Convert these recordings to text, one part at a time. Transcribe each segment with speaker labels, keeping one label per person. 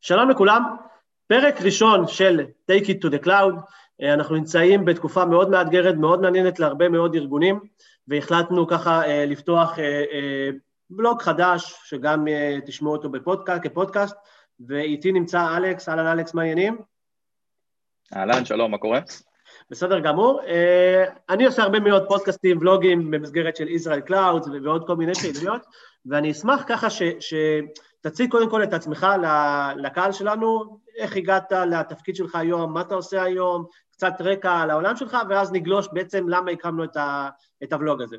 Speaker 1: שלום לכולם, פרק ראשון של Take it to the cloud, אנחנו נמצאים בתקופה מאוד מאתגרת, מאוד מעניינת להרבה מאוד ארגונים, והחלטנו ככה לפתוח בלוג חדש, שגם תשמעו אותו בפודקאסט, כפודקאסט, ואיתי נמצא אלכס, אהלן אלכס, מה העניינים?
Speaker 2: אהלן, שלום, מה קורה?
Speaker 1: בסדר גמור. אני עושה הרבה מאוד פודקאסטים, ולוגים במסגרת של Israel Cloud ועוד כל מיני פעילויות, ואני אשמח ככה ש... ש... קודם כל את עצמך לקהל שלנו, איך הגעת לתפקיד שלך היום, מה אתה עושה היום, קצת רקע על העולם שלך, ואז נגלוש בעצם למה הקמנו את, ה, את הוולוג הזה.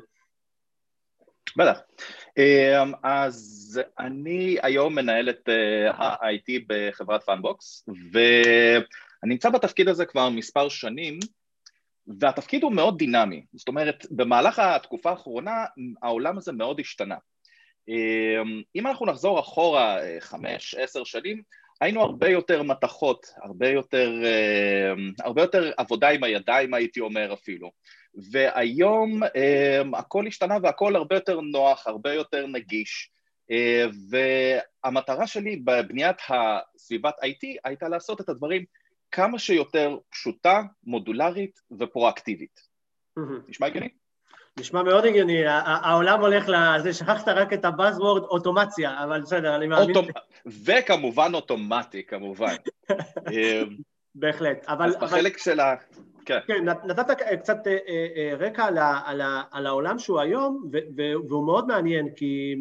Speaker 2: בטח. אז אני היום מנהל את ה-IT בחברת Fundbox, ואני נמצא בתפקיד הזה כבר מספר שנים, והתפקיד הוא מאוד דינמי. זאת אומרת, במהלך התקופה האחרונה העולם הזה מאוד השתנה. אם אנחנו נחזור אחורה חמש, עשר שנים, היינו הרבה יותר מתכות, הרבה יותר, הרבה יותר עבודה עם הידיים הייתי אומר אפילו. והיום הכל השתנה והכל הרבה יותר נוח, הרבה יותר נגיש, והמטרה שלי בבניית הסביבת IT הייתה לעשות את הדברים כמה שיותר פשוטה, מודולרית ופרואקטיבית. נשמע הגיוני?
Speaker 1: נשמע מאוד הגיוני, העולם הולך לזה, שכחת רק את הבאזוורד אוטומציה, אבל בסדר, אני מאמין...
Speaker 2: וכמובן אוטומטי, כמובן.
Speaker 1: בהחלט,
Speaker 2: אבל... אז בחלק של ה...
Speaker 1: כן. כן, נתת קצת רקע על העולם שהוא היום, והוא מאוד מעניין, כי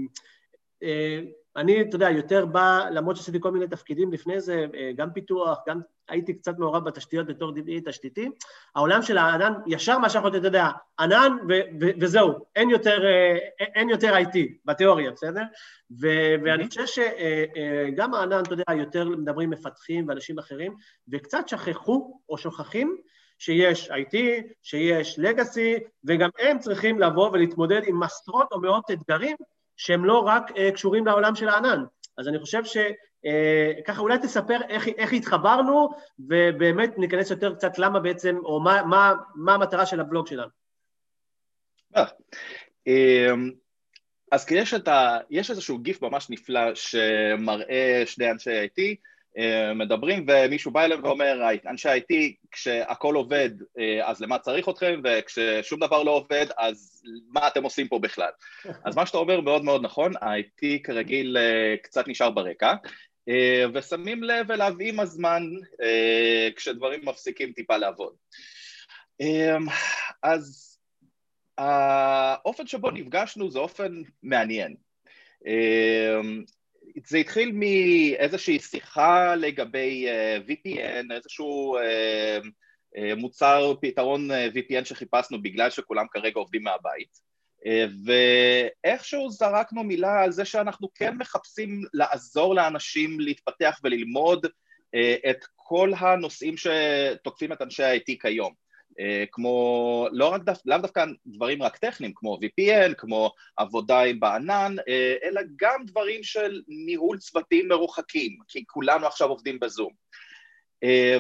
Speaker 1: אני, אתה יודע, יותר בא, למרות שעשיתי כל מיני תפקידים לפני זה, גם פיתוח, גם הייתי קצת מעורב בתשתיות בתור DBE תשתיתי, העולם של הענן, ישר מה שאנחנו, אתה יודע, ענן וזהו, אין יותר, אין יותר IT בתיאוריה, בסדר? ואני חושב שגם הענן, אתה יודע, יותר מדברים מפתחים ואנשים אחרים, וקצת שכחו או שוכחים שיש IT, שיש Legacy, וגם הם צריכים לבוא ולהתמודד עם עשרות או מאות אתגרים שהם לא רק uh, קשורים לעולם של הענן. אז אני חושב שככה uh, אולי תספר איך, איך התחברנו, ובאמת ניכנס יותר קצת למה בעצם, או מה, מה, מה המטרה של הבלוג שלנו.
Speaker 2: אמ, אז יש, ה, יש איזשהו גיף ממש נפלא שמראה שני אנשי IT מדברים ומישהו בא אליהם ואומר, אנשי IT, כשהכול עובד אז למה צריך אתכם וכששום דבר לא עובד אז מה אתם עושים פה בכלל? אז מה שאתה אומר מאוד מאוד נכון, ה-IT כרגיל קצת נשאר ברקע ושמים לב אליו עם הזמן כשדברים מפסיקים טיפה לעבוד. אז האופן שבו נפגשנו זה אופן מעניין. זה התחיל מאיזושהי שיחה לגבי VPN, איזשהו מוצר, פתרון VPN שחיפשנו בגלל שכולם כרגע עובדים מהבית. ואיכשהו זרקנו מילה על זה שאנחנו כן מחפשים לעזור לאנשים להתפתח וללמוד את כל הנושאים שתוקפים את אנשי ה-IT כיום כמו, לא רק דו, לאו דווקא דברים רק טכניים כמו VPN, כמו עבודה בענן, אלא גם דברים של ניהול צוותים מרוחקים, כי כולנו עכשיו עובדים בזום.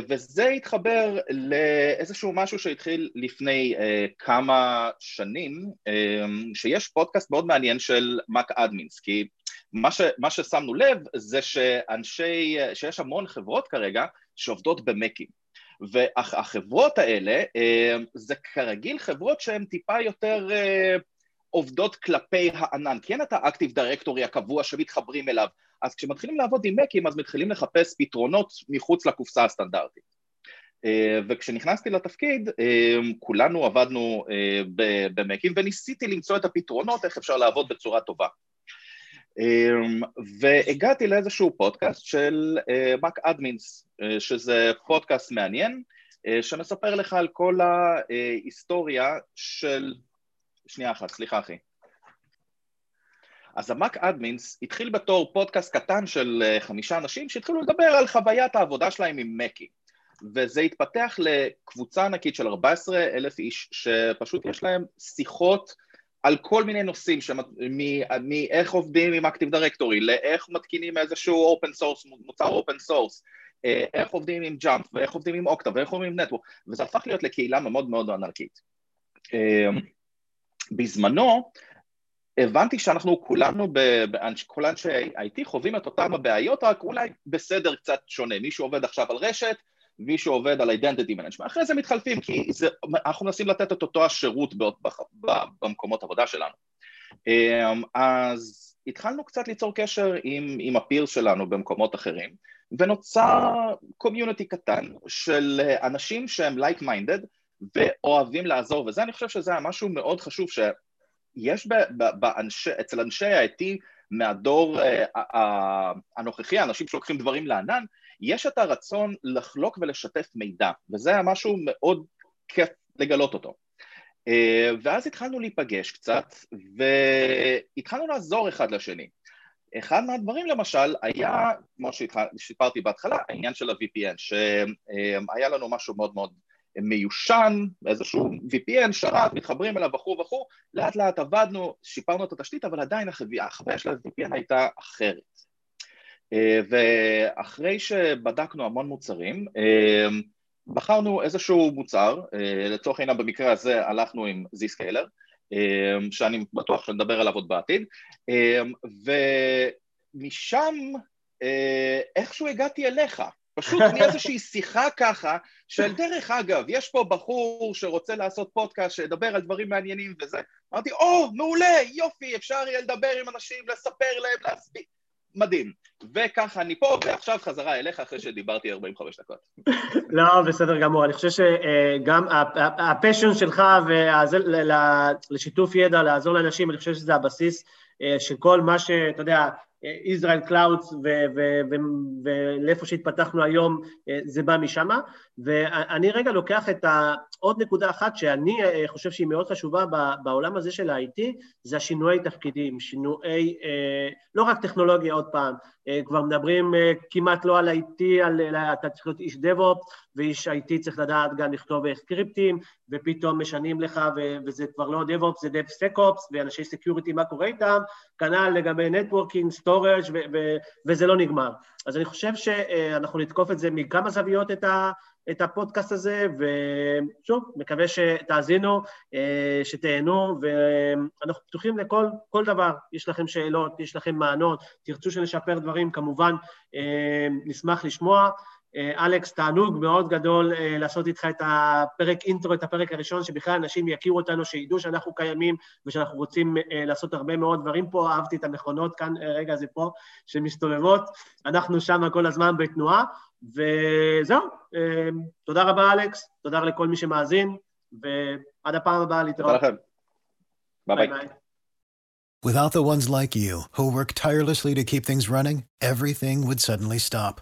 Speaker 2: וזה התחבר לאיזשהו משהו שהתחיל לפני כמה שנים, שיש פודקאסט מאוד מעניין של מאק אדמינס, כי מה, ש, מה ששמנו לב זה שאנשי, שיש המון חברות כרגע שעובדות במקים. והחברות האלה זה כרגיל חברות שהן טיפה יותר עובדות כלפי הענן, כי אין את האקטיב דירקטורי הקבוע שמתחברים אליו, אז כשמתחילים לעבוד עם מקים אז מתחילים לחפש פתרונות מחוץ לקופסה הסטנדרטית. וכשנכנסתי לתפקיד כולנו עבדנו במקים וניסיתי למצוא את הפתרונות איך אפשר לעבוד בצורה טובה. והגעתי לאיזשהו פודקאסט של מאק אדמינס, שזה פודקאסט מעניין, שמספר לך על כל ההיסטוריה של... שנייה אחת, סליחה אחי. אז ה Mac Admins התחיל בתור פודקאסט קטן של אה, חמישה אנשים שהתחילו לדבר על חוויית העבודה שלהם עם מקי. וזה התפתח לקבוצה ענקית של 14 אלף איש, שפשוט יש להם שיחות על כל מיני נושאים, מאיך עובדים עם Active Directory, לאיך מתקינים איזשהו open source, מוצר open source, איך עובדים עם Jamf, ואיך עובדים עם Okta, ואיך עובדים עם network, וזה הפך להיות לקהילה מאוד מאוד ענקית. אה, בזמנו, הבנתי שאנחנו כולנו, כל אנשי IT חווים את אותם הבעיות, רק אולי בסדר קצת שונה. מישהו עובד עכשיו על רשת, מישהו עובד על identity management, אחרי זה מתחלפים, כי זה, אנחנו מנסים לתת את אותו השירות במקומות עבודה שלנו. אמ, אז התחלנו קצת ליצור קשר עם, עם הפירס שלנו במקומות אחרים, ונוצר קומיוניטי קטן של אנשים שהם like-minded ואוהבים לעזור, וזה אני חושב שזה היה משהו מאוד חשוב, שיש באנשי, אצל אנשי ה-IT מהדור uh, הנוכחי, האנשים שלוקחים דברים לענן, יש את הרצון לחלוק ולשתף מידע, וזה היה משהו מאוד כיף לגלות אותו. Uh, ואז התחלנו להיפגש קצת, והתחלנו לעזור אחד לשני. אחד מהדברים למשל היה, כמו שסיפרתי בהתחלה, העניין של ה-VPN, שהיה לנו משהו מאוד מאוד מיושן, איזשהו VPN, שרת, מתחברים אליו וכו' וכו', לאט לאט עבדנו, שיפרנו את התשתית, אבל עדיין החוויה של ה-VPN הייתה אחרת. אה, ואחרי שבדקנו המון מוצרים, אה, בחרנו איזשהו מוצר, אה, לצורך העניין במקרה הזה הלכנו עם Zscaler, שאני בטוח שנדבר עליו עוד בעתיד, ומשם איכשהו הגעתי אליך, פשוט מאיזושהי שיחה ככה, של דרך אגב, יש פה בחור שרוצה לעשות פודקאסט, שידבר על דברים מעניינים וזה. אמרתי, או, oh, מעולה, יופי, אפשר יהיה לדבר עם אנשים, לספר להם, להסביר. מדהים. וככה אני פה, ועכשיו חזרה אליך אחרי שדיברתי 45 דקות.
Speaker 1: לא, בסדר גמור. אני חושב שגם הפשן שלך לשיתוף ידע, לעזור לאנשים, אני חושב שזה הבסיס אה, של כל מה שאתה יודע, Israel Clouds ולאיפה שהתפתחנו היום אה, זה בא משם ואני רגע לוקח את. עוד נקודה אחת שאני אה, חושב שהיא מאוד חשובה בעולם הזה של ה-IT זה השינויי תפקידים, שינויי, לא רק טכנולוגיה עוד פעם, כבר מדברים כמעט לא על IT, על, אתה צריך להיות איש DevOps ואיש IT צריך לדעת גם לכתוב סקריפטים ופתאום משנים לך וזה כבר לא DevOps, זה DevSecOps ואנשי security מה קורה איתם, כנ"ל לגבי networking, storage וזה לא נגמר. אז אני חושב שאנחנו נתקוף את זה מכמה זוויות את, ה, את הפודקאסט הזה, ושוב, מקווה שתאזינו, שתהנו, ואנחנו פתוחים לכל דבר. יש לכם שאלות, יש לכם טענות, תרצו שנשפר דברים, כמובן נשמח לשמוע. אה, אלכס, תענוג מאוד גדול אה, לעשות איתך את הפרק intro, את הפרק הראשון, שבכלל אנשים יכירו אותנו, שידעו שאנחנו קיימים ושאנחנו רוצים אה, לעשות הרבה מאוד דברים פה. אהבתי את המכונות כאן, רגע, זה פה, שמסתובבות. אנחנו שם כל הזמן בתנועה, וזהו. תודה רבה, אלכס, תודה לכל מי שמאזין, ועד הפעם הבאה להתראות.
Speaker 2: תודה לכם. ביי ביי.
Speaker 3: Without the ones like you, who work tirelessly to keep things running, everything would suddenly stop.